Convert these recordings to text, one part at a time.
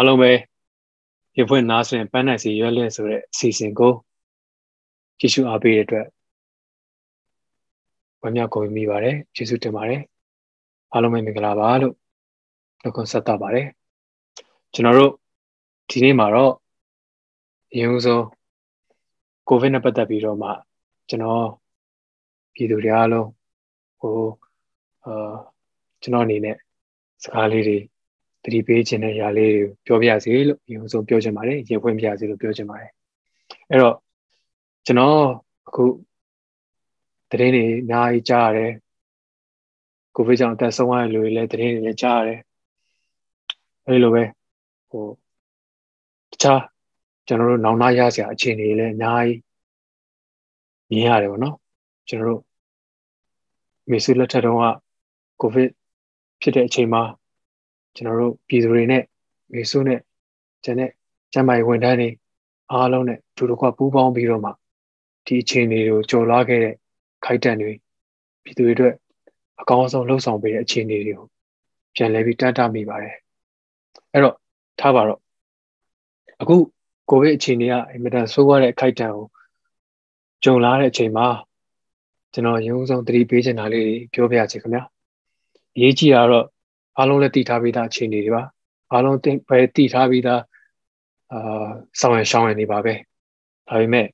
အားလုံးပဲရဖွင့်နားဆင်ပန်းနိုင်စီရွက်လက်ဆိုတဲ့အစီအစဉ်ကိုကြည့်ရှုအားပေးတဲ့အတွက်ဝမ်းမြောက်ကုန်မိပါတယ်ကျေးဇူးတင်ပါတယ်အားလုံးပဲမင်္ဂလာပါလို့နှုတ်ခွန်းဆက်သပါတယ်ကျွန်တော်တို့ဒီနေ့မှာတော့အရင်ဆုံးကိုဗစ်နဲ့ပတ်သက်ပြီးတော့မှကျွန်တော်ပြည်သူတွေအားလုံးဟိုအာကျွန်တော်အနေနဲ့စကားလေးတွေ တတိပေးခြင်းတဲ့ຢာလေးတွေပြောပြစေလို့အရင်ဆုံးပြောချင်ပါတယ်ရင်ဖွင့်ပြစေလို့ပြောချင်ပါတယ်အဲ့တော့ကျွန်တော်အခုတရင်တွေအများကြီးကြားရတယ်ကိုဗစ်ကြောင့်အသက်ဆုံးရတဲ့လူတွေလည်းတရင်တွေလည်းကြားရတယ်အဲ့လိုပဲဟိုတခြားကျွန်တော်တို့နောင်နာရစရာအခြေအနေတွေလည်းအများကြီးမြင်ရတယ်ပေါ့နော်ကျွန်တော်တို့မေဆုလက်ထက်တုန်းကကိုဗစ်ဖြစ်တဲ့အချိန်မှာ ကျွန်တော်တို့ပြည်သူတွေနဲ့မေဆုနဲ့ကျန်တဲ့ကျန်းမာရေးဝန်ထမ်းတွေအားလုံးနဲ့ဒူတကွပူးပေါင်းပြီးတော့မှဒီအခြေအနေတွေကိုကြော်လွှားခဲ့တဲ့ခိုက်တန်တွေပြည်သူတွေအတွက်အကောင်းဆုံးလှုပ်ဆောင်ပေးတဲ့အခြေအနေတွေကိုပြန်လဲပြီးတတ်တာမိပါတယ်အဲ့တော့ထားပါတော့အခုကိုဗစ်အခြေအနေကအင်မတန်ဆိုးရတဲ့အခိုက်တန်ကိုကြုံလာတဲ့အချိန်မှာကျွန်တော်ရုံးဆုံးသတိပေးချင်တာလေးပြောပြချင်ခင်ဗျာအရေးကြီးတာတော့ အားလုံးလည်းတည်ထားပြီးသားအခြေအနေတွေပါအားလုံးပဲတည်ထားပြီးသားအာဆောင်ရရှောင်းရနေပါပဲဒါပေမဲ့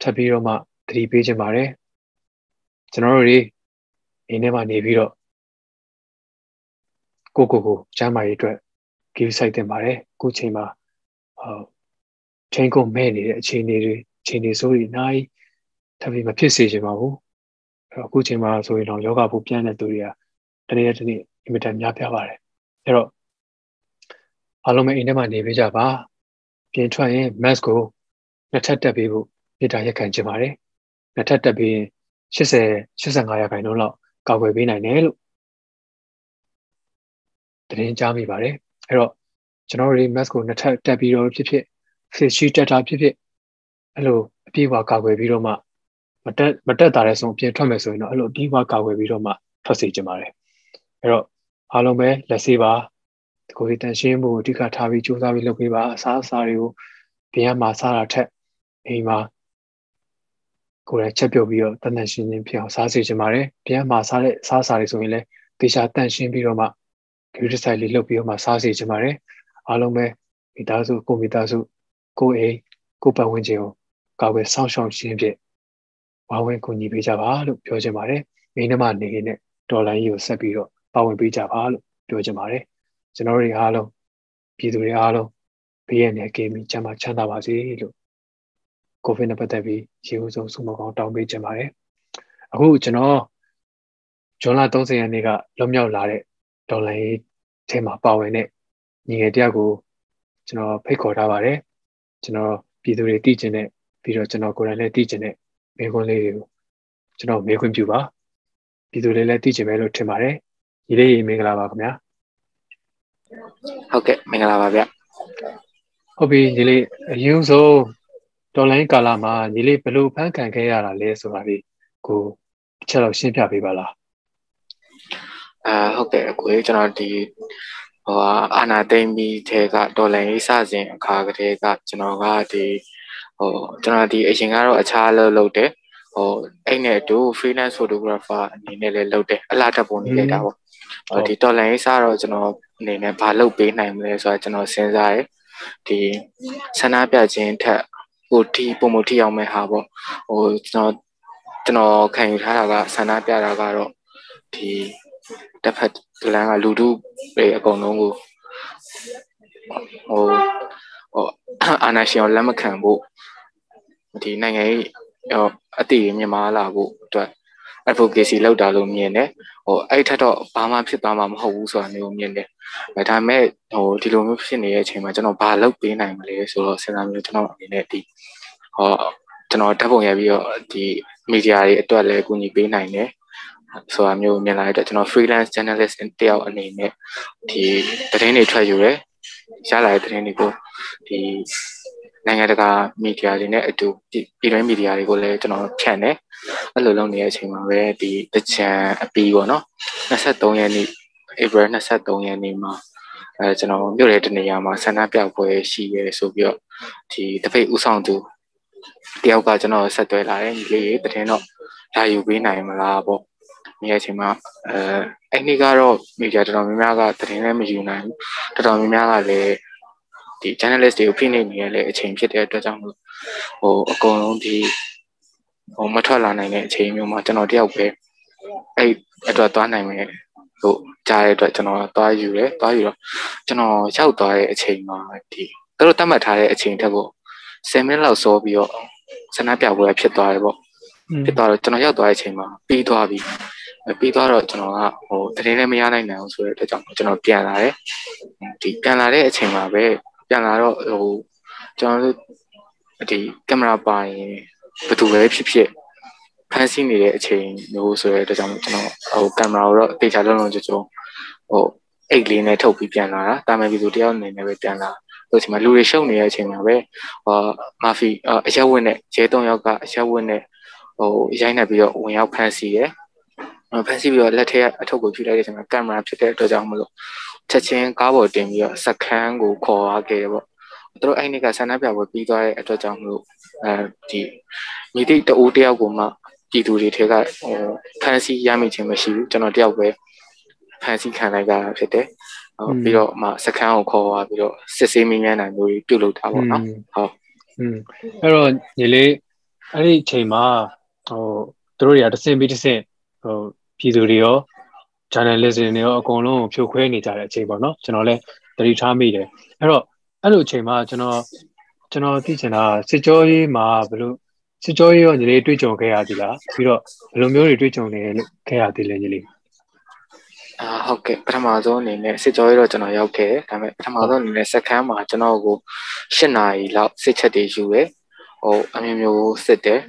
ထပ်ပြီးတော့မှသတိပေးချင်ပါတယ်ကျွန်တော်တို့တွေအိမ်ထဲမှာနေပြီးတော့ကိုကိုကိုကျမ်းမာရေးအတွက်ကိစ္စဆိုင်တင်ပါတယ်ခုချိန်မှာဟောချိန်ကုန်မဲ့နေတဲ့အခြေအနေတွေအခြေအနေဆိုရင်နိုင်ထပ်ပြီးမဖြစ်စေချင်ပါဘူးအဲ့တော့အခုချိန်မှာဆိုရင်တော့ယောဂဖို့ပြန်တဲ့သူတွေကတနေ့တစ်နေ့ အင်မတန်များပြားပါတယ်အဲ့တော့အားလုံးပဲအိမ်ထဲမှာနေပေးကြပါပြင်ထွက်ရင် mask ကိုနှစ်ထပ်တက်ပေးဖို့မြေတားရက်ခံချင်ပါတယ်နှစ်ထပ်တက်ပေးရင်80 85ရာခိုင်နှုန်းလောက်ကာကွယ်ပေးနိုင်တယ်လို့သတင်းကြားမိပါတယ်အဲ့တော့ကျွန်တော်တို့ mask ကိုနှစ်ထပ်တက်ပြီးတော့ဖြစ်ဖြစ် face shield တက်တာဖြစ်ဖြစ်အဲ့လိုအပြည့်အဝကာကွယ်ပြီးတော့မှမတက်မတက်တာတဲ့ဆုံးအပြင်ထွက်မယ်ဆိုရင်တော့အဲ့လိုအပြည့်အဝကာကွယ်ပြီးတော့မှထွက်စေချင်ပါတယ်အဲ့တော့ အားလုံးပဲလက်ဆေးပါကိုယ်တန်ရှင်းမှုအဓိကထားပြီးစူးစမ်းပြီးလုပ်ပေးပါအစားအစာတွေကိုဘင်းရမှာစားတာထက်အိမ်မှာကိုယ်လည်းချက်ပြုတ်ပြီးတော့တန်တန်ရှင်းရှင်းဖြစ်အောင်စားစေချင်ပါတယ်ဘင်းရမှာစားတဲ့စားစာတွေဆိုရင်လည်းတေချာတန်ရှင်းပြီးတော့မှဂရုတစိုက်လေးလုပ်ပြီးတော့မှစားစေချင်ပါတယ်အားလုံးပဲမိသားစုကိုမိသားစုကိုအိမ်ကိုပတ်ဝန်းကျင်ကိုကာကွယ်စောင့်ရှောက်ခြင်းဖြင့်ဝါဝင်ကူညီပေးကြပါလို့ပြောချင်ပါတယ်မိန်းမနေနဲ့ဒေါ်လာကြီးကိုဆက်ပြီးတော့ ပါဝင်ပေးကြပါလို့ပြောချင်ပါတယ်ကျွန်တော်တို့အားလုံးပြည်သူတွေအားလုံးဘေးရန်နဲ့ကင်းပြီးချမ်းသာချမ်းသာပါစေလို့ကိုဗစ်နဲ့ပတ်သက်ပြီးရေဦးဆုံးဆုမကောင်းတောင်းပေးချင်ပါတယ်အခုကျွန်တော်ဇွန်လ30ရက်နေ့ကလွန်မြောက်လာတဲ့ဒေါ်လာရေးထဲမှာပါဝင်တဲ့ညီငယ်တယောက်ကိုကျွန်တော်ဖိတ်ခေါ်ထားပါတယ်ကျွန်တော်ပြည်သူတွေသိကျင်တဲ့ပြီးတော့ကျွန်တော်ကိုယ်တိုင်လည်းသိကျင်တဲ့မေးခွန်းလေးတွေကိုကျွန်တော်မေးခွင့်ပြုပါပြည်သူတွေလည်းသိကျင်မယ်လို့ထင်ပါတယ် ညီလေးမင်္ဂလာပါခင်ဗျာဟုတ်ကဲ့မင်္ဂလာပါဗျဟုတ်ပြီညီလေးအရင်ဆုံးတော်လိုင်းကာလာမှာညီလေးဘယ်လိုဖန်ခံခဲ့ရတာလဲဆိုတာလေးကိုတစ်ချက်တော့ရှင်းပြပေးပါလားအာဟုတ်ကဲ့အကိုကျွန်တော်ဒီဟိုအာနာသိမ့်ပြီးထဲကဒေါ်လာရေးစစဉ်အခါကလေးကကျွန်တော်ကဒီဟိုကျွန်တော်ဒီအရင်ကတော့အခြားလုပ်လုပ်တယ်ဟိုအဲ့နဲ့အတူ freelance photographer အနေနဲ့လည်းလုပ်တယ်အလားတက်ပုံနေလိုက်တာပေါ့ဟို ဒီတော်လိုင်းရေးစတော့ကျွန်တော်အနေနဲ့ဘာလုပ်ပေးနိုင်မလဲဆိုတာကျွန်တော်စဉ်းစားရယ်ဒီဆန္ဒပြခြင်းထက်ဟိုဒီပုံမထိအောင်မဲ့ဟာပေါ့ဟိုကျွန်တော်ကျွန်တော်ခံယူထားတာကဆန္ဒပြတာကတော့ဒီတစ်ဖက်လမ်းကလူထုတွေအကုန်လုံးကိုဟိုဟိုအာနာရှင်ကိုလက်မခံဖို့ဒီနိုင်ငံရေးအတိမြင်မာလာဖို့အတွက် advocacy လုပ်တာလို့မြင်တယ်ဟိုအဲ့ထက်တော့ဘာမှဖြစ်သွားမှာမဟုတ်ဘူးဆိုတာမျိုးမြင်တယ်ဒါပေမဲ့ဟိုဒီလိုမျိုးဖြစ်နေတဲ့အချိန်မှာကျွန်တော်ဘာလုပ်ပေးနိုင်မလဲဆိုတော့စဉ်းစားမျိုးကျွန်တော်အနေနဲ့ဒီဟောကျွန်တော်ဓာတ်ပုံရိုက်ပြီးတော့ဒီမီဒီယာတွေအတွက်လည်းကူညီပေးနိုင်တယ်ဆိုတာမျိုးမြင်လာတဲ့အတွက်ကျွန်တော် freelance journalist တယောက်အနေနဲ့ဒီသတင်းတွေထွက်ယူရရလာတဲ့သတင်းတွေကိုဒီ နိုင်ငံတကာမီဒီယာတွေနဲ့အတူပြည်တွင်းမီဒီယာတွေကိုလည်းကျွန်တော်ဖြန့်တယ်အဲ့လိုလုပ်နေတဲ့အချိန်မှာပဲဒီတချံအပီးပေါ့နော်23ရက်နေ့ April 23ရက်နေ့မှာအဲကျွန်တော်မြို့ရဲ့တနေရာမှာဆန္ဒပြပွဲရှိရဲဆိုပြီးတော့ဒီတပိတ်ဥဆောင်သူတယောက်ကကျွန်တော်ဆက်သွဲလာတယ်ညီလေးတရင်တော့လာယူပေးနိုင်မလားပေါ့ဒီအချိန်မှာအဲအဲ့ဒီကတော့မီဒီယာတော်တော်များများကတရင်လည်းမယူနိုင်ဘူးတော်တော်များများကလည်း ဒီ journalist တွေကိုဖိနှိပ်နေရတဲ့အချိန်ဖြစ်တဲ့အတွက်ကြောင့်မို့ဟိုအကုန်လုံးဒီဟိုမထွက်လာနိုင်တဲ့အချိန်မျိုးမှာကျွန်တော်တယောက်ပဲအဲ့အတွက်သွားနိုင်မယ်လို့ကြားတဲ့အတွက်ကျွန်တော်သွားယူတယ်သွားယူတော့ကျွန်တော်ရောက်သွားတဲ့အချိန်မှာဒီသူတို့တတ်မှတ်ထားတဲ့အချိန်ထက်ကို10မိနစ်လောက်စောပြီးတော့ဆန္ဒပြပွဲဖြစ်သွားတယ်ပေါ့ဖြစ်သွားတော့ကျွန်တော်ရောက်သွားတဲ့အချိန်မှာပြီးသွားပြီပြီးသွားတော့ကျွန်တော်ကဟိုတရင်လည်းမရနိုင်နိုင်အောင်ဆိုတဲ့အတွက်ကြောင့်ကျွန်တော်ပြန်လာတယ်ဒီပြန်လာတဲ့အချိန်မှာပဲ ပြန်လာတော့ဟိုကျွန်တော်တို့ဒီကင်မရာပါရင်ဘယ်သူပဲဖြစ်ဖြစ်ဖန်ဆီးနေတဲ့အချိန်မျိုးဆိုတဲ့အတွက်ကြောင့်ကျွန်တော်ဟိုကင်မရာကိုတော့တေချာလုံးလုံးကြုံကြုံဟိုအိတ်လေးနဲ့ထုတ်ပြီးပြန်လာတာတာမန်ဗီဒီယိုတယောက်အနေနဲ့ပဲပြန်လာဆိုချိန်မှာလူတွေရှုပ်နေတဲ့အချိန်မှာပဲဟောမာဖီအရက်ဝက်နဲ့ရဲသုံးယောက်ကအရက်ဝက်နဲ့ဟိုရိုက်နေပြီးတော့ဝင်ရောက်ဖန်ဆီးရယ်ဖန်ဆီးပြီးတော့လက်ထက်အထုပ်ကိုဖြူလိုက်တဲ့အချိန်မှာကင်မရာဖြစ်တဲ့အတွက်ကြောင့်မလို့ ချက်ချင်းကားပေါ်တင်ပြီးတော့စခန်းကိုခေါ်သွားခဲ့ပေါ့သူတို့အဲ့ဒီကဆန္ဒပြပွဲပြီးသွားတဲ့အတွက်ကြောင့်မလို့အဲဒီမိတိတအိုးတယောက်ကိုမှပြည်သူတွေထဲကဟိုဖန်ဆီးရမိခြင်းမရှိဘူးကျွန်တော်တယောက်ပဲဖန်ဆီးခံလိုက်တာဖြစ်တယ်ဟုတ်ပြီးတော့မှစခန်းကိုခေါ်သွားပြီးတော့စစ်ဆေးမင်းများနိုင်မျိုးပြုလုပ်တာပေါ့နော်ဟုတ်อืมအဲ့တော့ညီလေးအဲ့ဒီအချိန်မှာဟိုသူတို့တွေကတဆင့်ပြီးတဆင့်ဟိုပြည်သူတွေရော journalist တွေရောအကုန်လုံးကိုဖြိုခွဲနေကြတဲ့အချိန်ပေါ့နော်ကျွန်တော်လည်းတတိထားမိတယ်အဲ့တော့အဲ့လိုအချိန်မှာကျွန်တော်ကျွန်တော်သိချင်တာစစ်ကြောရေးမှာဘယ်လိုစစ်ကြောရေးရောညီလေးတွေ့ကြုံခဲ့ရသည်လားပြီးတော့ဘယ်လိုမျိုးတွေတွေ့ကြုံနေလို့ခဲ့ရသေးလဲညီလေးအာဟုတ်ကဲ့ပထမဆုံးအနေနဲ့စစ်ကြောရေးတော့ကျွန်တော်ရောက်ခဲ့ဒါပေမဲ့ပထမဆုံးအနေနဲ့စက်ခန်းမှာကျွန်တော်ကို၈နာရီလောက်စစ်ချက်တွေယူရယ်ဟိုအမျိုးမျိုးစစ်တယ်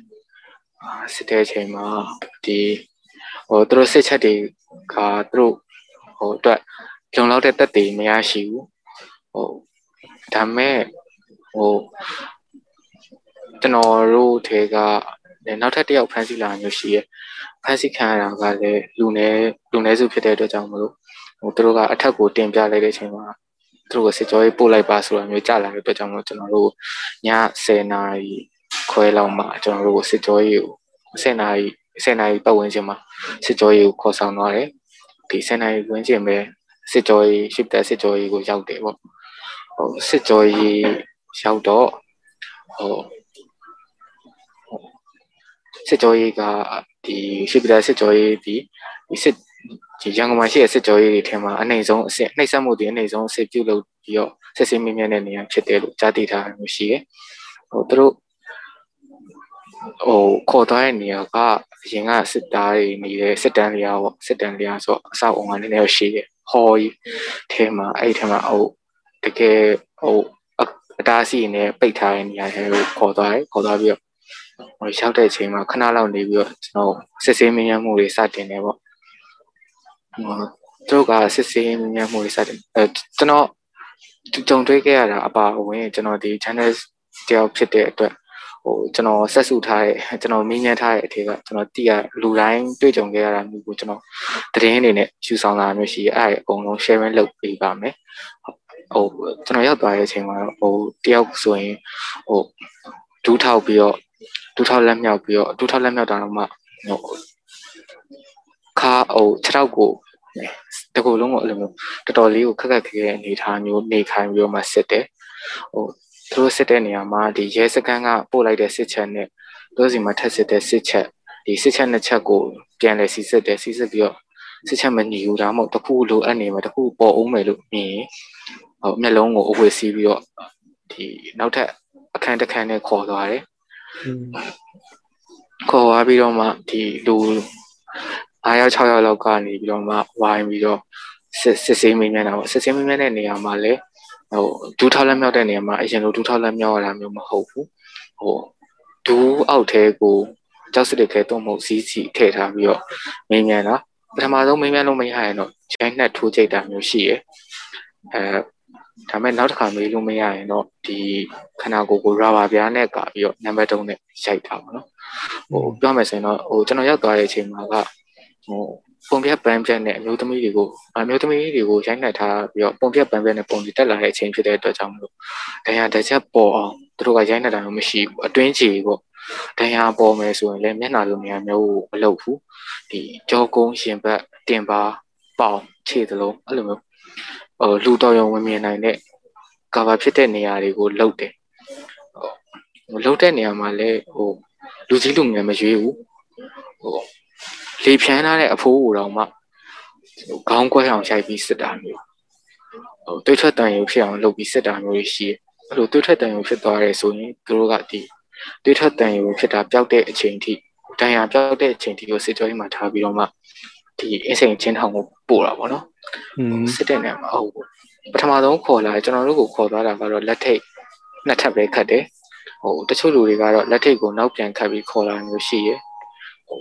အာစစ်တဲ့အချိန်မှာဒီ ဟိုသူတို့စစ်ချက်တွေကသူတို့ဟိုအတွက်လုံလောက်တဲ့တက်တွေမရရှိဘူးဟိုဒါမဲ့ဟိုကျွန်တော်တို့ထဲကနောက်ထပ်တစ်ယောက်ဖမ်းဆီးလာမျိုးရှိရဖမ်းဆီးခံရတာကလည်းလူနေလူနေစုဖြစ်တဲ့အတွက်ကြောင့်မလို့ဟိုသူတို့ကအထက်ကိုတင်ပြလိုက်တဲ့အချိန်မှာသူတို့ကစစ်ကြောရေးပို့လိုက်ပါဆိုတာမျိုးကြားလာတဲ့အတွက်ကြောင့်မလို့ကျွန်တော်တို့ည10နာရီခွဲလောက်မှကျွန်တော်တို့ကိုစစ်ကြောရေးကို10နာရီ 10နာရီပတ်ဝန်းကျင်မှာစစ်ကြောရေးကိုခေါ်ဆောင်သွားတယ်ဒီ10နာရီဝန်းကျင်ပဲစစ်ကြောရေးရှိတဲ့စစ်ကြောရေးကိုရောက်တယ်ပေါ့ဟိုစစ်ကြောရေးရောက်တော့ဟိုစစ်ကြောရေးကဒီရှိပြတဲ့စစ်ကြောရေးဒီဒီစစ်ဒီရန်ကုန်မှာရှိတဲ့စစ်ကြောရေးတွေထဲမှာအနိုင်ဆုံးအဆင့်နှိမ့်ဆက်မှုတွေအနိုင်ဆုံးအဆင့်ပြုလုပ်ပြီးတော့စစ်စစ်မြင့်မြတ်တဲ့နေရာဖြစ်တယ်လို့ကြားသိထားမျိုးရှိတယ်ဟိုသူတို့ ဟိုခေါ်သွားတဲ့နေရာကအရင်ကစစ်သားတွေနေတဲ့စစ်တမ်းလျာပေါ့စစ်တမ်းလျာဆိုအဆောက်အုံကနည်းနည်းရှိတယ်ဟော်ကြီးထဲမှာအဲ့ထဲမှာဟိုတကယ်ဟိုအတားစီနဲ့ပိတ်ထားတဲ့နေရာတွေကိုခေါ်သွားတယ်ခေါ်သွားပြီးတော့ဟိုရောက်တဲ့အချိန်မှာခဏလောက်နေပြီးတော့ကျွန်တော်စစ်ဆေးမင်းရမှုတွေစတင်နေပေါ့ဟိုသူကစစ်ဆေးမင်းရမှုတွေစတင်အဲကျွန်တော်ကြုံတွေ့ခဲ့ရတာအပါအဝင်ကျွန်တော်ဒီ channel တယောက်ဖြစ်တဲ့အတွက် ဟိုကျွန်တော်ဆက်စုထားတဲ့ကျွန်တော်မင်းညမ်းထားတဲ့အထက်ကကျွန်တော်တည်ရလူတိုင်းတွေ့ကြုံခဲ့ရတာမျိုးကိုကျွန်တော်သတင်းအနေနဲ့ယူဆောင်လာမျိုးရှိအဲ့အကုန်လုံး sharing လုပ်ပေးပါမယ်ဟိုကျွန်တော်ရောက်သွားတဲ့အချိန်မှာဟိုတယောက်ဆိုရင်ဟိုဒူးထောက်ပြီးတော့ဒူးထောက်လက်မြောက်ပြီးတော့ဒူးထောက်လက်မြောက်တာတော့မှဟိုခါဟိုခြေထောက်ကိုတကူလုံးကိုအဲ့လိုမျိုးတော်တော်လေးကိုခက်ခက်ခဲခဲအနေထားမျိုးနေခိုင်းပြီးတော့မှစစ်တယ်ဟို သူတို့စစ်တဲ့နေရာမှာဒီရဲစခန်းကပို့လိုက်တဲ့စစ်ချက်နဲ့သူတို့စီမှာထပ်စစ်တဲ့စစ်ချက်ဒီစစ်ချက်နှစ်ချက်ကိုပြန်လဲစီစစ်တယ်စီစစ်ပြီးတော့စစ်ချက်မညီဘူးဒါမှမဟုတ်တခုလိုအပ်နေမှာတခုပေါ်အောင်မယ်လို့မြင်ဟိုမျက်လုံးကိုအဝေးစီးပြီးတော့ဒီနောက်ထပ်အခန်းတစ်ခန်းနဲ့ခေါ်သွားတယ်ခေါ်သွားပြီးတော့မှဒီလူ9ယောက်6ယောက်လောက်ကနေပြီးတော့မှဝိုင်းပြီးတော့စစ်စစ်ဆေးမိနေတာပေါ့စစ်ဆေးမိနေတဲ့နေရာမှာလည်း ဟိုဒူးထောက်လက်မြောက်တဲ့နေရာမှာအရင်လိုဒူးထောက်လက်မြောက်ရတာမျိုးမဟုတ်ဘူးဟိုဒူးအောက်ထဲကိုကြောက်စစ်တွေခဲတော့မဟုတ်စီးစီထည့်ထားပြီးတော့မင်းမြန်တာပထမဆုံးမင်းမြန်လို့မရရင်တော့ဂျိုင်းနဲ့ထိုးကြိတ်တာမျိုးရှိရယ်အဲဒါမဲ့နောက်တစ်ခါမေးလို့မရရင်တော့ဒီခန္ဓာကိုယ်ကိုရာဘာပြားနဲ့ကပြီးတော့နံပါတ်3နဲ့ရိုက်တာပေါ့နော်ဟိုပြောမယ်ဆိုရင်တော့ဟိုကျွန်တော်ရောက်သွားတဲ့အချိန်မှာကဟို ပုံပြက်ပန်းပြက်နဲ့အမျိုးသမီးတွေကိုအမျိုးသမီးတွေကိုရိုက်နှက်ထားပြီးတော့ပုံပြက်ပန်းပြက်နဲ့ပုံတွေတက်လာတဲ့အချိန်ဖြစ်တဲ့အတွက်ကြောင့်မလို့ဒဏ်ရာတစ်ချက်ပေါ်အောင်သူတို့ကရိုက်နှက်တာမျိုးမရှိဘူးအတွင်းကြီးပေါ့ဒဏ်ရာပေါ်မယ်ဆိုရင်လည်းမျက်နှာလိုနေရာမျိုးမလုပ်ဘူးဒီကြောကုန်းရှင်ဘက်တင်ပါပေါင်ခြေသလုံးအဲ့လိုမျိုးဟိုလူတော်ရုံဝင်မြင်နိုင်တဲ့ကာဗာဖြစ်တဲ့နေရာတွေကိုလှုပ်တယ်ဟိုလှုပ်တဲ့နေရာမှာလည်းဟိုလူကြီးလူငယ်မရွေးဘူးဟို လေဖြန်းထားတဲ့အဖိုးကိုတော့မှခေါင်းကွဲအောင်ရိုက်ပြီးစစ်တာမျိုးဟိုတွေးထွက်တန်ရုံဖြစ်အောင်လုပ်ပြီးစစ်တာမျိုးရှိတယ်အဲ့လိုတွေးထွက်တန်ရုံဖြစ်သွားတယ်ဆိုရင်သူတို့ကဒီတွေးထွက်တန်ရုံဖြစ်တာပျောက်တဲ့အချိန်ထိတန်ရာပျောက်တဲ့အချိန်ထိကိုစစ်ကြောရေးမှာထားပြီးတော့မှဒီအစိမ်ချင်းထောင်ကိုပို့တာပေါ့နော်စစ်တဲ့နေရာမှာဟုတ်ပထမဆုံးခေါ်လာကျွန်တော်တို့ကိုခေါ်သွားတာကတော့လက်ထိတ်နှစ်ထပ်ပဲခတ်တယ်ဟိုတချို့လူတွေကတော့လက်ထိတ်ကိုနောက်ပြန်ခတ်ပြီးခေါ်လာမျိုးရှိရယ်ဟို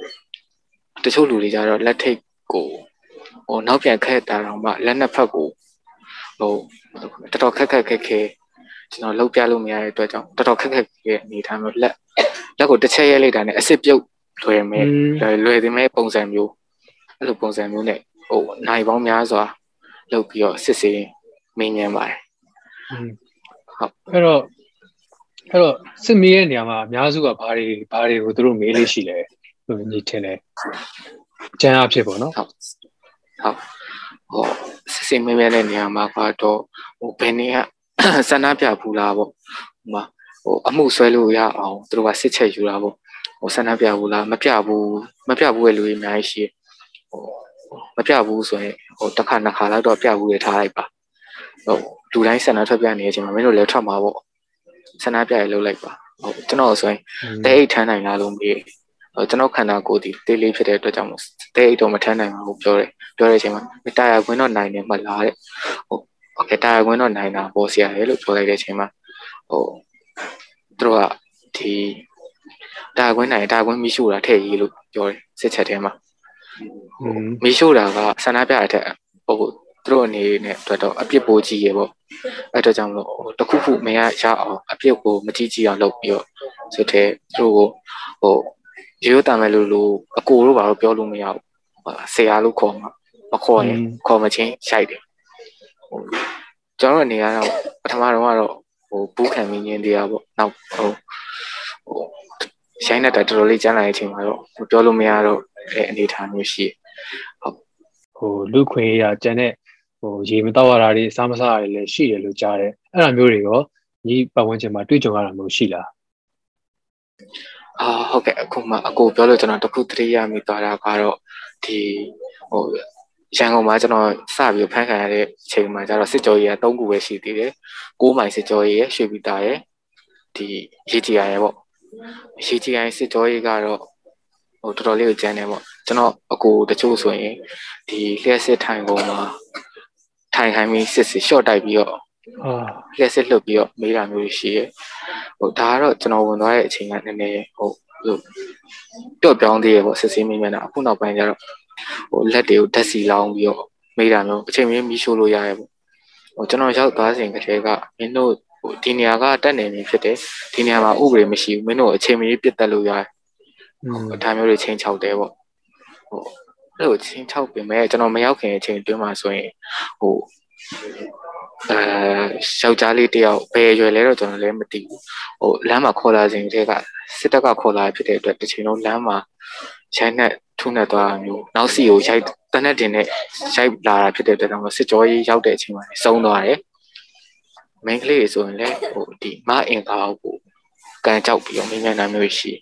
တချို့လူတွေကျတော့လက်ထိတ်ကိုဟိုနောက်ပြန်ခက်တာတော့မှလက်နှစ်ဖက်ကိုဟိုတော်တော်ခက်ခက်ခက်ခဲကျွန်တော်လှုပ်ပြလို့မရတဲ့အတွက်ကြောင့်တော်တော်ခက်ခက်ရဲ့အနေထားမျိုးလက်လက်ကိုတစ်ချက်ရဲလိုက်တာနဲ့အစ်စ်ပြုတ်လွယ်မယ်လွယ်သည်မဲ့ပုံစံမျိုးအဲ့လိုပုံစံမျိုးနဲ့ဟိုနိုင်ပေါင်းများစွာလှုပ်ပြီးတော့စစ်စေးမင်းညံပါတယ်ဟုတ်အဲ့တော့အဲ့တော့စစ်မီးရဲ့နေရာမှာအများစုကဘာတွေဘာတွေကိုသူတို့မေးလို့ရှိလဲ လို့ညီထင်တယ်ကျန်းအဖြစ်ပေါ့နော်ဟုတ်ဟုတ်ဟောစစ်စစ်မဲမဲတဲ့နေရာမှာကတော့ဟိုဘယ်နေကစန္ဒပြဘူးလားပေါ့ဟိုမှာဟိုအမှုဆွဲလို့ရအောင်သူတို့ကစစ်ချက်ယူတာပေါ့ဟိုစန္ဒပြဘူးလားမပြဘူးမပြဘူးရဲ့လူတွေအများကြီးရှိဟိုမပြဘူးဆိုရင်ဟိုတစ်ခါနှစ်ခါလောက်တော့ပြဘူးရထားလိုက်ပါဟိုလူတိုင်းဆန္ဒထွက်ပြနေတဲ့အချိန်မှာမင်းတို့လည်းထွက်မှာပေါ့ဆန္ဒပြရလုပ်လိုက်ပါဟုတ်ကျွန်တော်ဆိုရင်တဲအိတ်ထမ်းနိုင်လားလို့မေး ကျွန်တော်ခန္ဓာကိုယ်ဒီတေးလေးဖြစ်တဲ့အတွက်ကြောင့်မို့တဲအိတ်တော့မထမ်းနိုင်ဘူးပြောတယ်ပြောတဲ့အချိန်မှာတာယာခွင်းတော့နိုင်တယ်မှလားတဲ့ဟုတ်โอเคတာယာခွင်းတော့နိုင်တာပေါ်ဆရာရဲ့လို့ပြောလိုက်တဲ့အချိန်မှာဟိုသူတို့ကဒီတာယာခွင်းနိုင်တာယာခွင်းမရှိတာထည့်ရေးလို့ပြောတယ်စစ်ချက်ထဲမှာမရှိတာကဆန္ဒပြရတဲ့ဟိုသူတို့အနေနဲ့အတွက်တော့အပြစ်ပိုးကြီးရေပေါ့အဲ့တော့ကြောင့်လို့တခုခုမရရအောင်အပြစ်ကိုမကြီးကြီးအောင်လုပ်ပြီးတော့ဆိုတဲ့သူတို့ကိုဟို ရိုးတမ်းမဲ့လို့လို့အကိုတို့ဘာလို့ပြောလို့မရဘူးဆရာလို့ခေါ်မှာမခေါ်ရင်ခေါ်မချင်းရှိုက်တယ်ဟိုကျွန်တော်အနေကတော့ပထမတော့ကတော့ဟိုဘူးခံပြီးညင်းတရားပေါ့နောက်ဟိုဟိုရှိုင်းတဲ့တော်တော်လေးကျန်းလာတဲ့အချိန်မှာတော့ပြောလို့မရတော့တဲ့အနေအထားမျိုးရှိဟုတ်ဟိုလူခွေရကျန်တဲ့ဟိုရေမတော့ရတာတွေစားမစားရတွေလည်းရှိတယ်လို့ကြားတယ်အဲ့ဒါမျိုးတွေရောညီပတ်ဝန်းကျင်မှာတွေ့ကြုံရတာမျိုးရှိလား အာဟုတ်ကဲ့အခုမှအကိုပြောလို့ကျွန်တော်တခုသတိရမိသွားတာကတော့ဒီဟိုရန်ကုန်မှာကျွန်တော်စပြီးဖန်ခံရတဲ့အချိန်မှာကျတော့စစ်ကြောရေးက၃ခုပဲရှိသေးတယ်။၉မိုင်စစ်ကြောရေးရဲ့ရွှေပြည်သားရဲ့ဒီရေကြီးရရဲ့ပေါ့။ရေကြီးရရဲ့စစ်ကြောရေးကတော့ဟိုတော်တော်လေးကိုကျန်းတယ်ပေါ့။ကျွန်တော်အကိုတချို့ဆိုရင်ဒီလျှက်စစ်ထိုင်ကုန်မှာထိုင်ခိုင်းပြီးစစ်စစ် short တိုက်ပြီးတော့အာ လျှက်စစ်လှုပ်ပြီးတော့မေးတာမျိုးရှိရဲဟိုဒါကတော့ကျွန်တော်ဝင်သွားတဲ့အချိန်ကနည်းနည်းဟိုတော့ပြောင်းသေးရပေါ့စစ်စစ်မေးမြန်းတာအခုနောက်ပိုင်းကျတော့ဟိုလက်တွေကိုဓာတ်စီလောင်းပြီးတော့မေးတာမျိုးအချိန်မင်းမီးရှို့လို့ရရဲပေါ့ဟိုကျွန်တော်ရောက်သွားစဉ်ကတည်းကမင်းတို့ဟိုဒီနေရာကတက်နေနေဖြစ်တယ်ဒီနေရာမှာဥပဒေမရှိဘူးမင်းတို့အချိန်မီးပြတ်တက်လို့ရတယ်ဟိုဒါမျိုးတွေချင်းချောက်တယ်ပေါ့ဟိုအဲ့လိုချင်းချောက်ပြင်မဲ့ကျွန်တော်မရောက်ခင်အချိန်အတွင်းမှာဆိုရင်ဟို အဲယောက်ျားလေးတယောက်ဘယ်ရွယ်လဲတော့ကျွန်တော်လည်းမသိဘူးဟိုလမ်းမှာခေါ်လာခြင်းတည်းကစစ်တပ်ကခေါ်လာဖြစ်တဲ့အတွက်တစ်ချိန်လုံးလမ်းမှာရိုက်နှက်ထုနဲ့သွားတာမျိုးနောက်စီကိုရိုက်တနက်တင်နဲ့ရိုက်လာတာဖြစ်တဲ့အတွက်တော့စစ်ကြောရေးရောက်တဲ့အချိန်မှာစုံသွားတယ်မင်းကလေးဆိုရင်လည်းဟိုဒီမအင်ကာကိုကန်ကြောက်ပြီးတော့မင်းမြန်တာမျိုးရှိ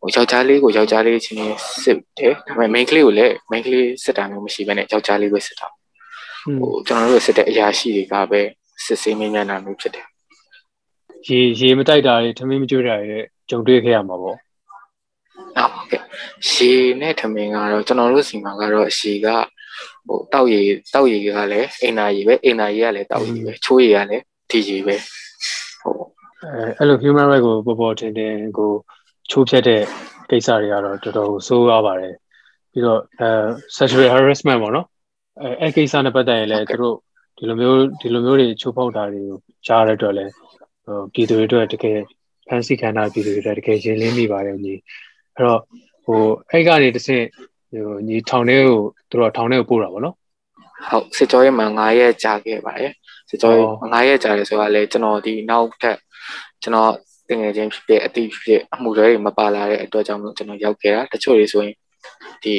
ဟိုယောက်ျားလေးကိုယောက်ျားလေးချင်းစစ်တယ်ဒါပေမဲ့ main ကလေးကိုလည်း main ကလေးစစ်တာမျိုးမရှိဘဲနဲ့ယောက်ျားလေးပဲစစ်တာ ဟိုကျွန်တော်တို့စစ်တဲ့အရာရှိတွေကပဲစစ်ဆေးမင်းမြန်တာမျိုးဖြစ်တယ်ရေရေမတိုက်တာတွေထမင်းမကျွေးတာတွေကြုံတွေ့ခဲ့ရမှာပေါ့ဟုတ်ကဲ့ရေနဲ့ထမင်းကတော့ကျွန်တော်တို့စီမှာကတော့ရေကဟိုတောက်ရေတောက်ရေကလည်းအိမ်နာရေပဲအိမ်နာရေကလည်းတောက်ရေပဲချိုးရေကလည်းဒီရေပဲဟုတ်အဲအဲ့လို human right ကိုပေါ်ပေါ်တင်တင်ကိုချိုးဖြတ်တဲ့ကိစ္စတွေကတော့တော်တော်ဆိုးရပါတယ်ပြီးတော့အဲ sexual harassment ပေါ့နော် အဲအဲ့ကိစ္စနဲ့ပတ်သက်ရင်လည်းသူတို့ဒီလိုမျိုးဒီလိုမျိုးတွေချိုးဖောက်တာတွေကိုကြားရတဲ့အတွက်လည်းဟိုပြည်သူတွေအတွက်တကယ်ဖန်ဆီးခံတာပြည်သူတွေအတွက်တကယ်ရင်လင်းမိပါတယ်ညီအဲ့တော့ဟိုအဲ့ကနေတစ်ဆင့်ဟိုညီထောင်ထဲကိုသူတို့ထောင်ထဲကိုပို့တာပေါ့နော်ဟုတ်စစ်ကြောရေးမှာ9ရက်ကြာခဲ့ပါတယ်စစ်ကြောရေး9ရက်ကြာတယ်ဆိုတာလေကျွန်တော်ဒီနောက်ထပ်ကျွန်တော်တငယ်ချင်းဖြစ်ဖြစ်အတိဖြစ်ဖြစ်အမှုတွေမပါလာတဲ့အတွက်ကြောင့်ကျွန်တော်ရောက်ခဲ့တာတချို့တွေဆိုရင်ဒီ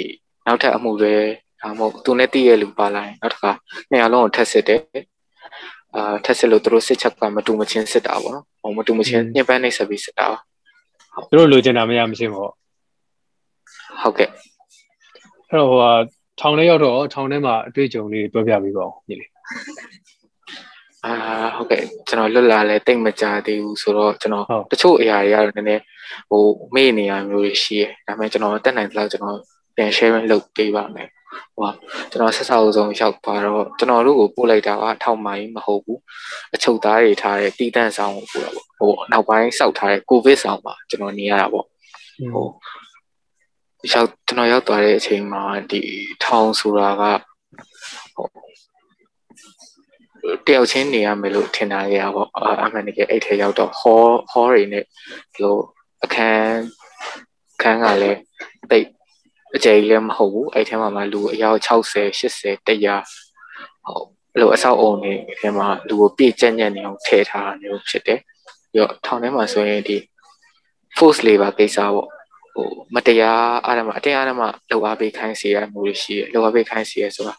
နောက်ထပ်အမှုတွေ ဒါမှမဟုတ်သူနဲ့တည့်ရလူပါလာရင်နောက်တစ်ခါနှစ်အားလုံးကိုထက်စစ်တယ်အာထက်စစ်လို့သူတို့စစ်ချက်ကမတူမချင်းစစ်တာပေါ့နော်ဟိုမတူမချင်းညှဉ်းပန်းနှိပ်စက်ပြီးစစ်တာသူတို့လိုချင်တာမရမချင်းပေါ့ဟုတ်ကဲ့အဲ့တော့ဟိုဟာထောင်ထဲရောက်တော့ထောင်ထဲမှာအတွေ့အကြုံလေးပြောပြပေးပါဦးညီလေးအာဟုတ်ကဲ့ကျွန်တော်လွတ်လာလဲတိတ်မကြသေးဘူးဆိုတော့ကျွန်တော်တချို့အရာတွေကတော့နည်းနည်းဟိုမေ့နေရမျိုးတွေရှိတယ်ဒါပေမဲ့ကျွန်တော်တက်နိုင်တဲ့လောက်ကျွန်တော်ပြန် sharing လုပ်ပေးပါမယ် ဟိုကျွန်တော်ဆက်ဆောက်ဆုံးရောက်သွားတော့ကျွန်တော်တို့ကိုပို့လိုက်တာကထောက်မိုင်းမဟုတ်ဘူးအချုပ်သားတွေထားတဲ့တီးတန့်ဆောင်ကိုပို့တာပေါ့ဟိုနောက်ပိုင်းစောက်ထားတဲ့ကိုဗစ်ဆောင်မှာကျွန်တော်နေရတာပေါ့ဟိုရောက်ကျွန်တော်ရောက်သွားတဲ့အချိန်မှာဒီထောင်ဆိုတာကဟိုတယောက်ချင်းနေရမယ်လို့ထင်တာရပေါ့အမှန်တကယ်အဲ့ထဲရောက်တော့ hall hall တွေနဲ့ဒီလိုအခန်းခန်းကလည်းတိတ် အကျယ်ကြီးလည်းမဟုတ်ဘူးအဲ့ထဲမှာမှလူအယောက်60 80 100ဟုတ်အဲ့လိုအဆောက်အုံတွေထဲမှာလူကိုပြည့်ကျက်ညက်နေအောင်ထည့်ထားတာမျိုးဖြစ်တယ်ပြီးတော့ထောင်ထဲမှာဆိုရင်ဒီ force labor ကိစ္စပေါ့ဟိုမတရားအားရမအတင်းအားရမလောက်အားပေးခိုင်းစီရမျိုးတွေရှိရလောက်အားပေးခိုင်းစီရဆိုတာ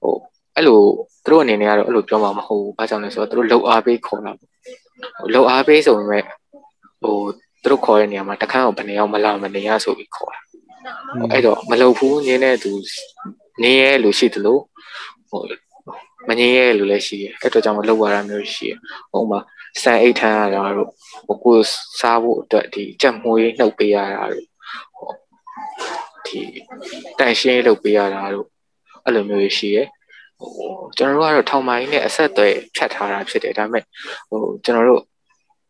ဟိုအဲ့လိုသူတို့အနေနဲ့ကတော့အဲ့လိုပြောမှာမဟုတ်ဘူးဘာကြောင့်လဲဆိုတော့သူတို့လောက်အားပေးခေါ်တာပေါ့ဟိုလောက်အားပေးဆိုပေမဲ့ဟိုသူတို့ခေါ်တဲ့နေရာမှာတခန်းကိုဘယ်နှယောက်မလာမနေရဆိုပြီးခေါ်တာ အဲ့တော့မလုပ်ဘူးငင်းတဲ့သူနေရဲလို့ရှိတယ်လို့ဟိုမငင်းရဲလို့လည်းရှိတယ်အဲ့တော့ကြောင့်မလုပ်ရတာမျိုးရှိတယ်ဟိုမှာစံအိတ်ထမ်းရတာတို့ဟိုကိုစားဖို့အတွက်ဒီကြက်မွေးနှုတ်ပေးရတာတို့ဒီတန်ရှင်းလုပ်ပေးရတာတို့အဲ့လိုမျိုးရှိရယ်ဟိုကျွန်တော်တို့ကတော့ထောင်မိုင်းနဲ့အဆက်အသွယ်ဖြတ်ထားတာဖြစ်တယ်ဒါပေမဲ့ဟိုကျွန်တော်တို့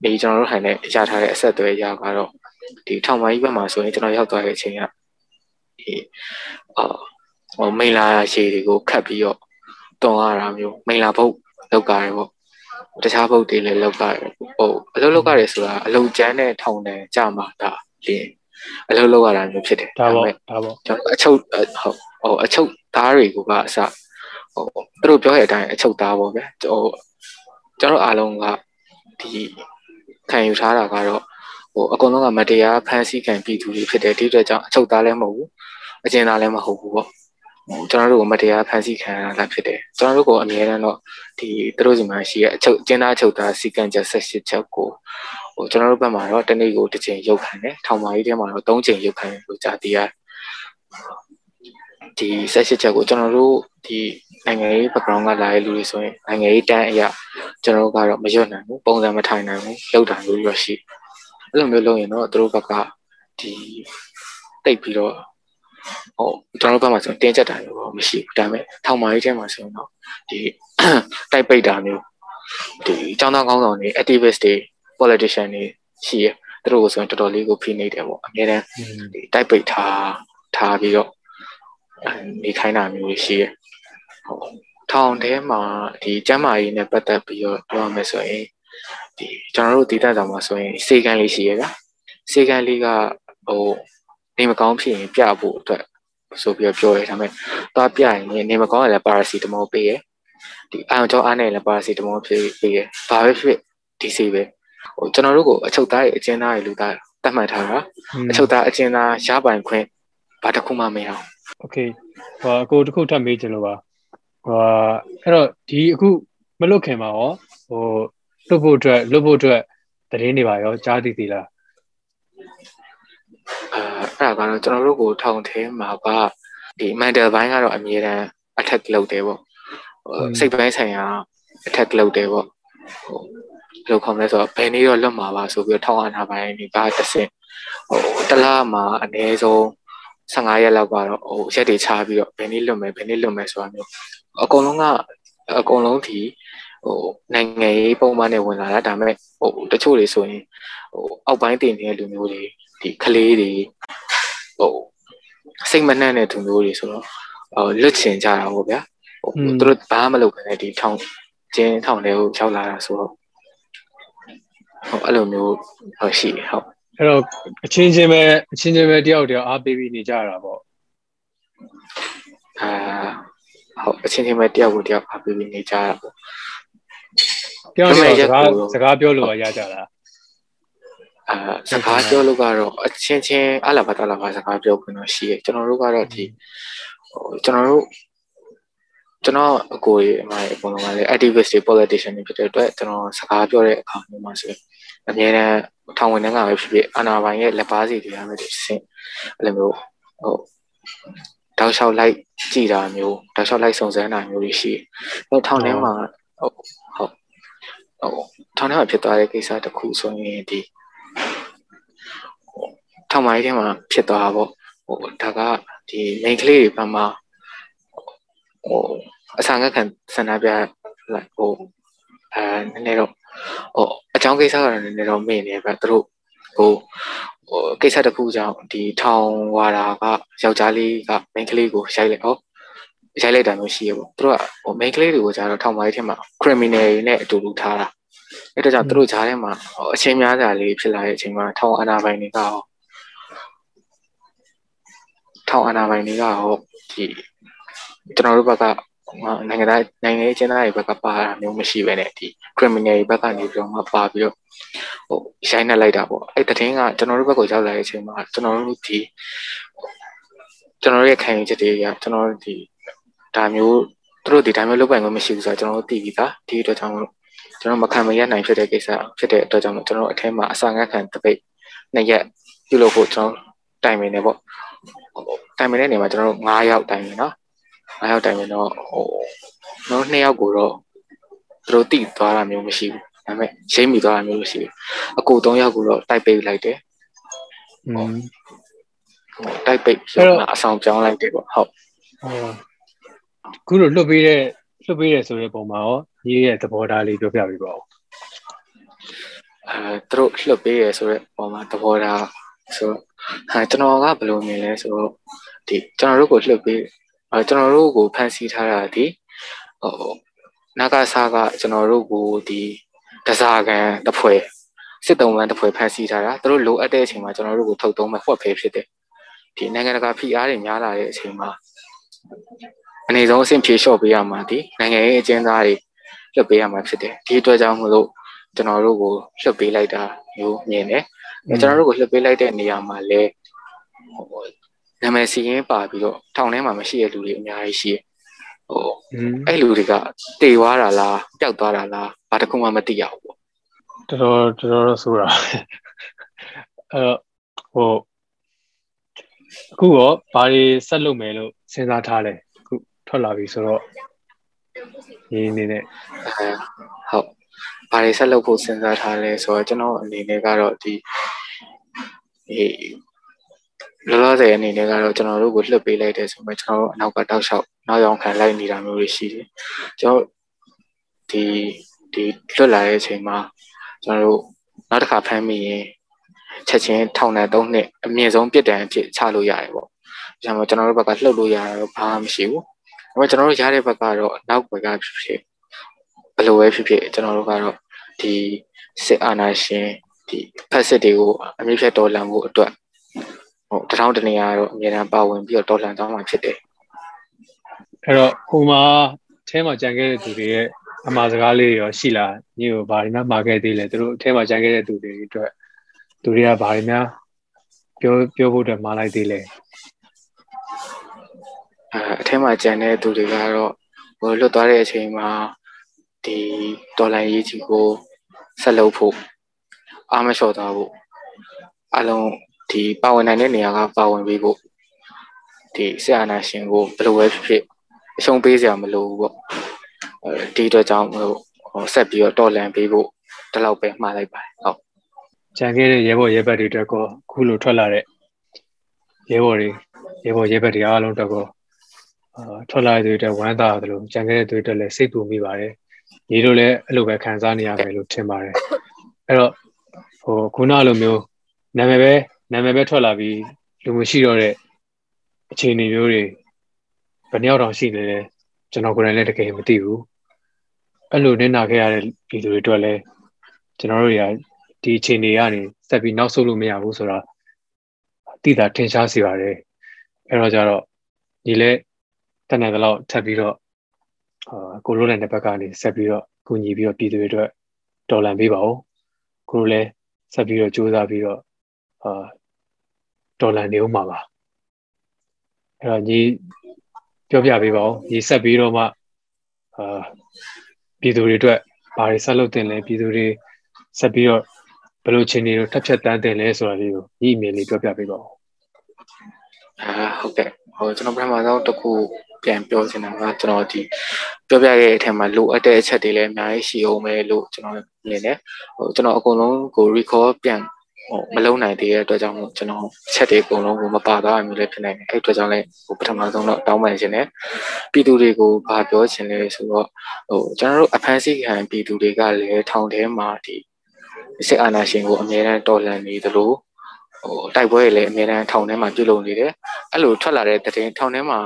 ဒီကျွန်တော်တို့ဟန်နဲ့ရထားတဲ့အဆက်အသွယ်ရကတော့ဒီထောင်မိုင်းဘက်မှာဆိုရင်ကျွန်တော်ရောက်သွားတဲ့အချိန်က ဒီအာဟိုမိန်လာရှည်တွေကိုခတ်ပြီးတော့တွန်ရတာမျိုးမိန်လာဘုတ်လောက်ကြတယ်ပေါ့တခြားဘုတ်တွေလည်းလောက်ကြတယ်ဟိုအလုပ်လုပ်ရတယ်ဆိုတာအလုပ်ကျန်းတဲ့ထောင်တယ်ကြာမှာဒါလင်းအလုပ်လုပ်ရတာမျိုးဖြစ်တယ်ဒါပေါ့ဒါပေါ့ကျွန်တော်အချုပ်ဟုတ်ဟိုအချုပ်သားတွေကိုကအစဟိုသူတို့ပြောတဲ့အတိုင်းအချုပ်သားပေါ့ဗျာဟိုကျွန်တော်အားလုံးကဒီခံယူထားတာကတော့ ဟိုအကုန်လုံးကမတရားဖမ်းဆီးခံပြည်သူတွေဖြစ်တယ်ဒီအတွက်ကြောင့်အချုပ်သားလည်းမဟုတ်ဘူးအကျဉ်းသားလည်းမဟုတ်ဘူးပေါ့ဟိုကျွန်တော်တို့ကမတရားဖမ်းဆီးခံရတာဖြစ်တယ်ကျွန်တော်တို့ကအမြဲတမ်းတော့ဒီသူတို့စီမှာရှိတဲ့အချုပ်အကျဉ်းသားအချုပ်သားစီကံချက်၁၈ချက်ကိုဟိုကျွန်တော်တို့ဘက်မှာတော့တနေ့ကိုတစ်ချိန်ရုပ်ခံတယ်ထောင်မာကြီးထဲမှာတော့၃ချိန်ရုပ်ခံလို့ကြားသိရဒီဆက်ရှိချက်ကိုကျွန်တော်တို့ဒီနိုင်ငံရေး background ကလာတဲ့လူတွေဆိုရင်နိုင်ငံရေးတန်းအရာကျွန်တော်တို့ကတော့မရွတ်နိုင်ဘူးပုံစံမထိုင်နိုင်ဘူးလောက်တာလို့ရရှိ အဲ့လိုမျိုးလုပ်ရင်တော့သူတို့ဘက်ကဒီတိတ်ပြီးတော့ဟိုကျွန်တော်တို့ဘက်မှာဆိုတင်းကျပ်တာမျိုးတော့မရှိဘူးဒါပေမဲ့ထောင်မာရေးထဲမှာဆိုရင်တော့ဒီတိုက်ပိတ်တာမျိုးဒီအကြောင်းသားကောင်းဆောင်တွေ activist တွေ politician တွေရှိရသူတို့ဆိုရင်တော်တော်လေးကိုဖိနေတယ်ပေါ့အများတန်းဒီတိုက်ပိတ်ထားထားပြီးတော့နေခိုင်းတာမျိုးရှိရဟုတ်ထောင်ထဲမှာဒီကျမ်းမာရေးနဲ့ပတ်သက်ပြီးတော့ပြောရမယ်ဆိုရင် ဒီကျွန်တော်တို့ဒေသဆောင်မှာဆိုရင်စေကန်းလေးရှိရဗျာစေကန်းလေးကဟိုနေမကောင်းဖြစ်ရင်ပြဖို့အတွက်ဆိုပြီးပြောရဲဒါပေမဲ့သွားပြရင်နေမကောင်းရင်လည်းပါရာစီတမောပေးရဒီအာရုံကြောအားနဲ့လည်းပါရာစီတမောပေးပေးရဘာပဲဖြစ်ဒီစီပဲဟိုကျွန်တော်တို့ကိုအချုပ်သားရဲ့အကျဉ်းသားရဲ့လူသားတတ်မှတ်ထားတာအချုပ်သားအကျဉ်းသားရပိုင်ခွင့်ဘာတစ်ခုမှမရအောင်โอเคဟိုအကိုတစ်ခုထပ်မေးချင်လို့ပါဟိုအဲ့တော့ဒီအခုမလွတ်ခင်မှာရောဟို လွတ်ဖို့အတွက်လွတ်ဖို့အတွက်တရင်နေပါရောကြားသိသေးလားအဲအဲ့ဒါကတော့ကျွန်တော်တို့ကိုထောင်ထဲမှာကဒီ mental ဘိုင်းကတော့အမြဲတမ်း attack လုပ်တယ်ပေါ့စိတ်ပိုင်းဆိုင်ရာ attack လုပ်တယ်ပေါ့ဟိုဘယ်လိုခေါ်မလဲဆိုတော့ဘယ်နည်းတော့လွတ်မှာပါဆိုပြီးတော့ထောင်အာဏာပိုင်းတွေကတဆင့်ဟိုတလားမှာအနည်းဆုံး15ရက်လောက်ကတော့ဟိုရက်တွေချပြီးတော့ဘယ်နည်းလွတ်မယ်ဘယ်နည်းလွတ်မယ်ဆိုတာမျိုးအကုန်လုံးကအကုန်လုံးဒီ ဟိုနိုင်ငံရေးပုံမှန်နဲ့ဝင်လာတာဒါပေမဲ့ဟိုတချို့တွေဆိုရင်ဟိုအောက်ပိုင်းတင်နေတဲ့လူမျိုးတွေဒီကလေးတွေဟိုစိတ်မနှံ့တဲ့သူမျိုးတွေဆိုတော့ဟိုလွတ်ချင်ကြတာပေါ့ဗျာဟိုသူတို့ဘာမှမလုပ်ဘဲနဲ့ဒီထောင်ကျင်းထောင်တွေကိုရောက်လာတာဆိုတော့ဟုတ်အဲ့လိုမျိုးဟုတ်ရှိဟုတ်အဲ့တော့အချင်းချင်းပဲအချင်းချင်းပဲတယောက်တယောက်အားပေးပြီးနေကြတာပေါ့အာဟုတ်အချင်းချင်းပဲတယောက်ကိုတယောက်အားပေးပြီးနေကြတာပေါ့ ပြောနေစကားစကားပြောလို့ရကြတာအာစကားပြောလို့ကတော့အချင်းချင်းအလာဘာတလာဘာစကားပြောခွင့်တော့ရှိရကျွန်တော်တို့ကတော့ဒီဟိုကျွန်တော်တို့ကျွန်တော်အကိုကြီးအမကြီးအကုန်လုံးကလည်း activist တွေ politician တွေဖြစ်တဲ့အတွက်ကျွန်တော်စကားပြောတဲ့အခါမျိုးမှာဆိုအများနဲ့ထောင်ဝင်တဲ့ကပဲဖြစ်ဖြစ်အာနာပိုင်ရဲ့လက်ပါစီတွေရမယ်ဒီစင်အဲ့လိုမျိုးဟိုတောက်လျှောက်လိုက်ကြည်တာမျိုးတောက်လျှောက်လိုက်စုံစမ်းတာမျိုးတွေရှိတယ်ထောင်ထဲမှာဟုတ်ဟုတ် ဟိုထောင်ထဲမှာဖြစ်သွားတဲ့ကိစ္စတစ်ခုဆိုရင်ဒီထောင်မိုင်းထဲမှာဖြစ်သွားတာပေါ့ဟိုဒါကဒီ main ကလေးတွေဘက်မှာဟိုအဆောင်ခံဆန္ဒပြလိုက်ဟိုအဲနည်းနည်းတော့ဟိုအကြောင်းကိစ္စကတော့နည်းနည်းတော့မေ့နေပဲသူတို့ဟိုဟိုကိစ္စတစ်ခုကြောင့်ဒီထောင်ဝါတာကယောက်ျားလေးက main ကလေးကိုရိုက်လိုက်ဟော ရိုက်လိုက်တာမျိုးရှိရပေါ့သူတို့ကဟို main ကလေးတွေကိုကျတော့ထောင်မိုင်းထဲမှာ criminal တွေနဲ့အတူတူထားတာအဲ့ဒါကြောင့်သူတို့ဂျားထဲမှာအချိန်များစွာလေးဖြစ်လာတဲ့အချိန်မှာထောင်အာဏာပိုင်တွေကဟောထောင်အာဏာပိုင်တွေကဟောဒီကျွန်တော်တို့ဘက်ကနိုင်ငံသားနိုင်ငံရေးကျင်းသားတွေဘက်ကပါတာမျိုးမရှိဘဲနဲ့ဒီ criminal တွေဘက်ကနေပြီးတော့မှပါပြီးတော့ဟိုရှိုင်းနေလိုက်တာပေါ့အဲ့တည်င်းကကျွန်တော်တို့ဘက်ကိုရောက်လာတဲ့အချိန်မှာကျွန်တော်တို့ဒီကျွန်တော်တို့ရဲ့ခံယူချက်တွေကကျွန်တော်တို့ဒီ ဒါမျိုးသူတို့ဒီဒါမျိုးလုပ်ပိုင်ခွင့်မရှိဘူးဆိုတော့ကျွန်တော်တို့သိပြီးသားဒီအတွက်ကြောင့်ကျွန်တော်မခံမရနိုင်ဖြစ်တဲ့ကိစ္စဖြစ်တဲ့အတွက်ကြောင့်ကျွန်တော်အထက်မှာအစာငတ်ခံတပိတ်နှစ်ရက်ပြုလုပ်ဖို့ကျွန်တော်တိုင်ပင်နေပေါ့တိုင်ပင်တဲ့နေရာမှာကျွန်တော်တို့9ယောက်တိုင်ပင်နော်9ယောက်တိုင်ပင်တော့ဟိုတော့2ယောက်ကိုတော့သူတို့တိသွားတာမျိုးမရှိဘူးဒါပေမဲ့ရှိမ့်မိသွားတာမျိုးမရှိဘူးအကူ3ယောက်ကိုတော့တိုက်ပိတ်လိုက်တယ်อืมတိုက်ပိတ်ဆိုတော့အဆောင်ပြောင်းလိုက်တယ်ပေါ့ဟုတ်ဟုတ် ခုလိုလွတ်ပေးတဲ့လွတ်ပေးတယ်ဆိုတဲ့ပုံမှာရောရေးရဲ့သဘောထားလေးပြောပြပေးပါဦးအဲသူတို့လွတ်ပေးရဆိုတဲ့ပုံမှာသဘောထားဆိုဟာကျွန်တော်ကဘယ်လိုမြင်လဲဆိုတော့ဒီကျွန်တော်တို့ကိုလွတ်ပေးအဲကျွန်တော်တို့ကိုဖန်ဆီးထားတာဒီဟိုနာဂဆာကကျွန်တော်တို့ကိုဒီတစားကန်တဖွဲစစ်တုံးလန်းတဖွဲဖန်ဆီးထားတာသူတို့လိုအပ်တဲ့အချိန်မှာကျွန်တော်တို့ကိုထုတ်သုံးမဲ့ဖွက်ဖေးဖြစ်တယ်ဒီနိုင်ငံတကာဖိအားတွေများလာတဲ့အချိန်မှာ အနေဆုံးအဆင့်ဖြေလျှော့ပေးရမှာဒီနိုင်ငံရေးအကျဉ်းသားတွေလွှတ်ပေးရမှာဖြစ်တယ်ဒီအတွက်ကြောင့်မလို့ကျွန်တော်တို့ကိုလွှတ်ပေးလိုက်တာမျိုးမြင်တယ်ကျွန်တော်တို့ကိုလွှတ်ပေးလိုက်တဲ့နေရာမှာလည်းဟိုနာမည်စီရင်ပါပြီးတော့ထောင်ထဲမှာမရှိတဲ့လူတွေအများကြီးရှိတယ်ဟိုအဲ့လူတွေကတေသွားတာလားပျောက်သွားတာလားဘာတစ်ခုမှမသိရဘူးပေါ့တော်တော်တော်တော်ဆိုတာအဲဟိုအခုတော့ဘာတွေဆက်လုပ်မယ်လို့စဉ်းစားထားလဲအခု ထွက်လာပြီဆိုတော့ဒီအနေနဲ့ဟုတ်ဘာတွေဆက်လုပ်ဖို့စဉ်းစားထားလဲဆိုတော့ကျွန်တော်အနေနဲ့ကတော့ဒီဒီလောလောဆယ်အနေနဲ့ကတော့ကျွန်တော်တို့ကိုလှုပ်ပေးလိုက်တယ်ဆိုမှကျွန်တော်တို့အနောက်ကတောက်လျှောက်နောက်ရောင်ခံလိုက်နေတာမျိုးတွေရှိတယ်ကျွန်တော်ဒီဒီလွတ်လာတဲ့အချိန်မှာကျွန်တော်တို့နောက်တစ်ခါဖမ်းမိရင်ချက်ချင်းထောင်နဲ့၃နှစ်အမြင့်ဆုံးပြစ်ဒဏ်အဖြစ်ချလို့ရတယ်ပေါ့။ဒါမှကျွန်တော်တို့ဘက်ကလှုပ်လို့ရတာတော့ဘာမှမရှိဘူး။ ဒါပေမဲ့ကျွန်တော်တို့ရတဲ့ဘက်ကတော့နောက်ဘက်ကဖြစ်ဖြစ်ဘယ်လိုပဲဖြစ်ဖြစ်ကျွန်တော်တို့ကတော့ဒီစစ်အာဏာရှင်ဒီဖက်စစ်တွေကိုအမြင့်ဖြတ်တော်လှန်ဖို့အတွက်ဟိုတထောင်တနေရာတော့အများအားပါဝင်ပြီးတော့တော်လှန်သွားမှာဖြစ်တယ်အဲ့တော့ဟိုမှာအဲမှာကြံခဲ့တဲ့သူတွေရဲ့အမှားစကားလေးရောရှိလားညီကိုဘာတွေများမှာခဲ့သေးလဲသူတို့အဲမှာကြံခဲ့တဲ့သူတွေအတွက်သူတွေကဘာတွေများပြောပြောဖို့အတွက်မှာလိုက်သေးလဲ အဲအထဲမှာကြံတဲ့သူတွေကတော့ဟိုလွတ်သွားတဲ့အချိန်မှာဒီဒေါ်လာရေးကြီးကိုဆက်လုပ်ဖို့အားမလျှော့သွားဖို့အလုံးဒီပါဝင်နိုင်တဲ့နေရာကပါဝင်ပြီးဖို့ဒီဆရာနာရှင်ကိုဘယ်လိုပဲဖြစ်ဖြစ်အရှုံးပေးစရာမလိုဘူးပေါ့အဲဒီအတွက်ကြောင့်ဟိုဆက်ပြီးတော့တော်လန်ပေးဖို့ဒီလောက်ပဲမှားလိုက်ပါတယ်ဟုတ်ကြံခဲ့တဲ့ရဲဘော်ရဲဘက်တွေအတွက်ကောခုလိုထွက်လာတဲ့ရဲဘော်တွေရဲဘော်ရဲဘက်တွေအားလုံးအတွက်ကောအာ ထွက်လာတဲ့တွေအတွက်ဝမ်းသာတယ်လို့ကြံခဲ့တဲ့တွေအတွက်လည်းစိတ်ပူမိပါတယ်ညီတို့လည်းအဲ့လိုပဲခံစားနေရမယ်လို့ထင်ပါတယ်အဲ့တော့ဟိုခုနလိုမျိုးနာမည်ပဲနာမည်ပဲထွက်လာပြီးလူမရှိတော့တဲ့အခြေအနေမျိုးတွေဘယ်နှယောက်တောင်ရှိနေလဲကျွန်တော်ကိုယ်တိုင်လည်းတကယ်မသိဘူးအဲ့လိုနေနာခဲ့ရတဲ့ပြည်သူတွေအတွက်လည်းကျွန်တော်တို့တွေကဒီအခြေအနေကနေဆက်ပြီးနောက်ဆုတ်လို့မရဘူးဆိုတာသိတာထင်ရှားစေပါတယ်အဲ့တော့ကြတော့ညီလည်း တနက်ကတော့ထပ်ပြီးတော့အာကိုလိုတဲ့ဘက်ကနေဆက်ပြီးတော့ကူညီပြီးတော့ပြည်သူတွေအတွက်တော်လန်ပေးပါဦးကိုလိုလည်းဆက်ပြီးတော့စူးစမ်းပြီးတော့အာတော်လန်နေဦးမှာပါအဲ့တော့ညီပြောပြပေးပါဦးညီဆက်ပြီးတော့မှအာပြည်သူတွေအတွက်ဘာတွေဆက်လုပ်တင်လဲပြည်သူတွေဆက်ပြီးတော့ဘယ်လိုခြေနေတွေထပ်ဖြတ်တန်းတင်လဲဆိုတာလေးကိုညီအမြင်လေးပြောပြပေးပါဦးအာဟုတ်ကဲ့ဟိုကျွန်တော်ပထမဆုံးတစ်ခု ပြန်ပြောချင်တာကကျွန်တော်ဒီပြောပြခဲ့တဲ့အထက်မှာလိုအပ်တဲ့အချက်တွေလည်းအများကြီးရှိအောင်ပဲလို့ကျွန်တော်မြင်တယ်ဟိုကျွန်တော်အကုန်လုံးကို recall ပြန်ဟိုမလုံနိုင်သေးတဲ့အတွက်ကြောင့်မို့ကျွန်တော်ချက်တွေအကုန်လုံးကိုမပါသွားမျိုးလည်းဖြစ်နိုင်တယ်အဲ့အတွက်ကြောင့်လည်းဟိုပထမဆုံးတော့တောင်းပန်ခြင်းနဲ့ပြည်သူတွေကိုဗာပြောခြင်းလဲဆိုတော့ဟိုကျွန်တော်တို့အဖမ်းဆီးခံပြည်သူတွေကလည်းထောင်ထဲမှာဒီစစ်အာဏာရှင်ကိုအမြဲတမ်းတော်လှန်နေသလိုဟိုတိုက်ပွဲတွေလည်းအမြဲတမ်းထောင်ထဲမှာပြုလုပ်နေတယ်အဲ့လိုထွက်လာတဲ့တည်င်းထောင်ထဲမှာ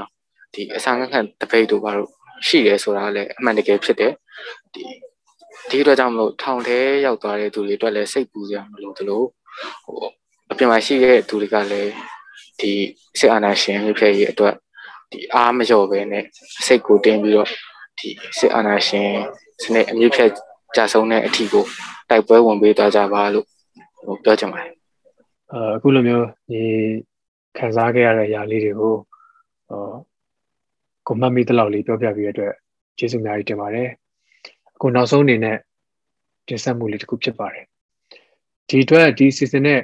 ဒီအဆန်းခံတပိတ်တို့ဘာလို့ရှိရဲဆိုတာလည်းအမှန်တကယ်ဖြစ်တယ်ဒီဒီအတွက်ကြောင့်မလို့ထောင်ထဲရောက်သွားတဲ့သူတွေအတွက်လည်းစိတ်ပူစရာမလိုသလိုဟိုအပြင်မှာရှိတဲ့သူတွေကလည်းဒီစစ်အာဏာရှင်ဖြစ်ဖြစ်ရေးအတွက်ဒီအားမလျော့ပဲနဲ့စိတ်ကိုတင်းပြီးတော့ဒီစစ်အာဏာရှင်စနစ်အမြင့်ဖြတ်ကြဆုံးတဲ့အထီကိုတိုက်ပွဲဝင်ပေးသွားကြပါလို့ဟိုပြောချင်ပါတယ်အခုလိုမျိုးဒီခံစားခဲ့ရတဲ့ຢာလေးတွေကိုဟော ကိုမတ်မိတလောက်လေးပြောပြပြီးရတဲ့အတွက်ကျေးဇူးများကြီးတင်ပါတယ်အခုနောက်ဆုံးအနေနဲ့တင်ဆက်မှုလေးတစ်ခုဖြစ်ပါတယ်ဒီအတွက်ဒီ season နဲ့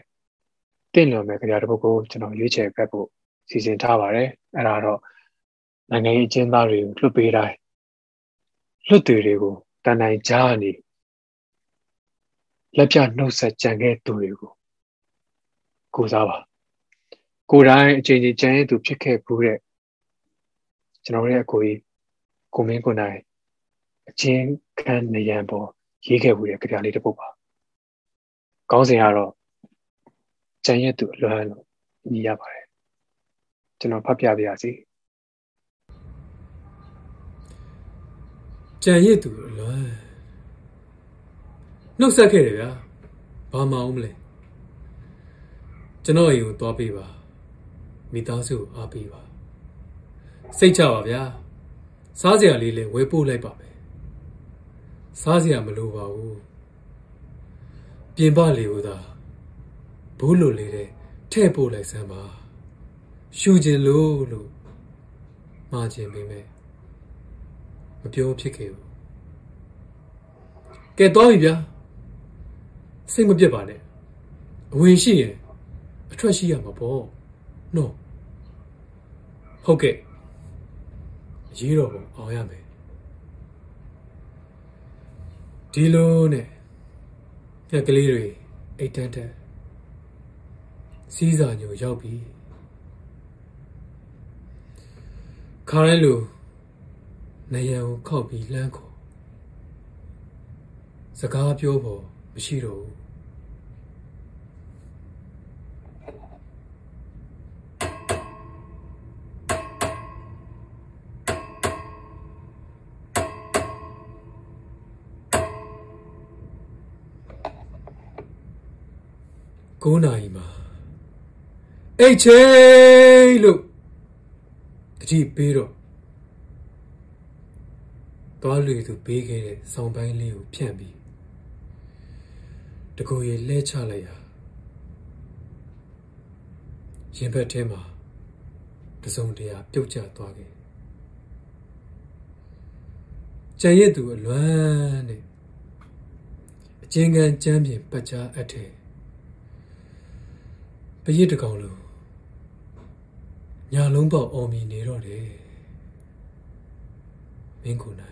တင့်လျော်မဲ့ကြတဲ့ဘုတ်ကိုကျွန်တော်ရွေးချယ်ဖက်ဖို့စီစဉ်ထားပါတယ်အဲ့ဒါတော့နိုင်ငံရေးအကျဉ်းသားတွေကိုလွှတ်ပေးတိုင်းလွှတ်တွေတွေကိုတန်တိုင်းကြားနေလက်ပြနှုတ်ဆက်ကြံခဲ့သူတွေကိုကိုစားပါကိုယ်တိုင်အချိန်ချင်းကြံရသူဖြစ်ခဲ့ဘူးတဲ့ ကျွန်တော်ရဲ့အကိုကြီးကိုမင်းကိုနိုင်အချင်းခန်းနေရန်ပေါ်ရေးခဲ့ဘူးတဲ့ကြပြလေးတစ်ပုဒ်ပါကောင်းစဉ်ကတော့ကြံရသူအလွမ်းလို့ညီရပါတယ်ကျွန်တော်ဖတ်ပြပါရစေကြံရသူအလွမ်းနှုတ်ဆက်ခဲ့တယ်ဗျာဘာမှအောင်မလဲကျွန်တော်အိမ်ကိုသွားပေးပါမိသားစုအားပေးပါ စိတ်ချပါဗျာစားစရာလေးလည်းဝယ်ပို့လိုက်ပါမယ်စားစရာမလိုပါဘူးပြင်ပလေးကိုသာဘူးလိုလေးတဲ့ထဲ့ပို့လိုက်စမ်းပါရှူခြင်းလို့လို့မှားခြင်းပေမဲ့မပြောဖြစ်ခဲ့ဘူးကဲတော့ပြီဗျာစိတ်မပြတ်ပါနဲ့အဝင်ရှိရင်အထွက်ရှိရမှာပေါ့နော်ဟုတ်ကဲ့ ရေးတော့ပုံအောင်ရမယ်ဒီလိုနဲ့ညက်ကလေးတွေအိတ်တန်းတန်းစီးစာညိုရောက်ပြီခါရဲလိုနေရန်ကိုခောက်ပြီးလှမ်းခေါ်စကားပြောဖို့မရှိတော့ဘူး 9နာရီမှာအိတ်ချေလို့တတိပေးတော့သွားလေသူပေးခဲ့တဲ့ဆောင်းပိုင်းလေးကိုဖြန့်ပြီးတကူရီလဲချလိုက်ရရင်ဘက်ထဲမှာတစုံတရာပြုတ်ကျသွားခဲ့ကြံရည်သူအလွမ်းနဲ့အချင်းကန်ကြမ်းပြင်ပတ်ကြားအပ်တဲ့ ပရစ်တကောင်လို့ညာလုံးပေါက်အော်မီနေတော့တယ်မင်းကိုနိုင်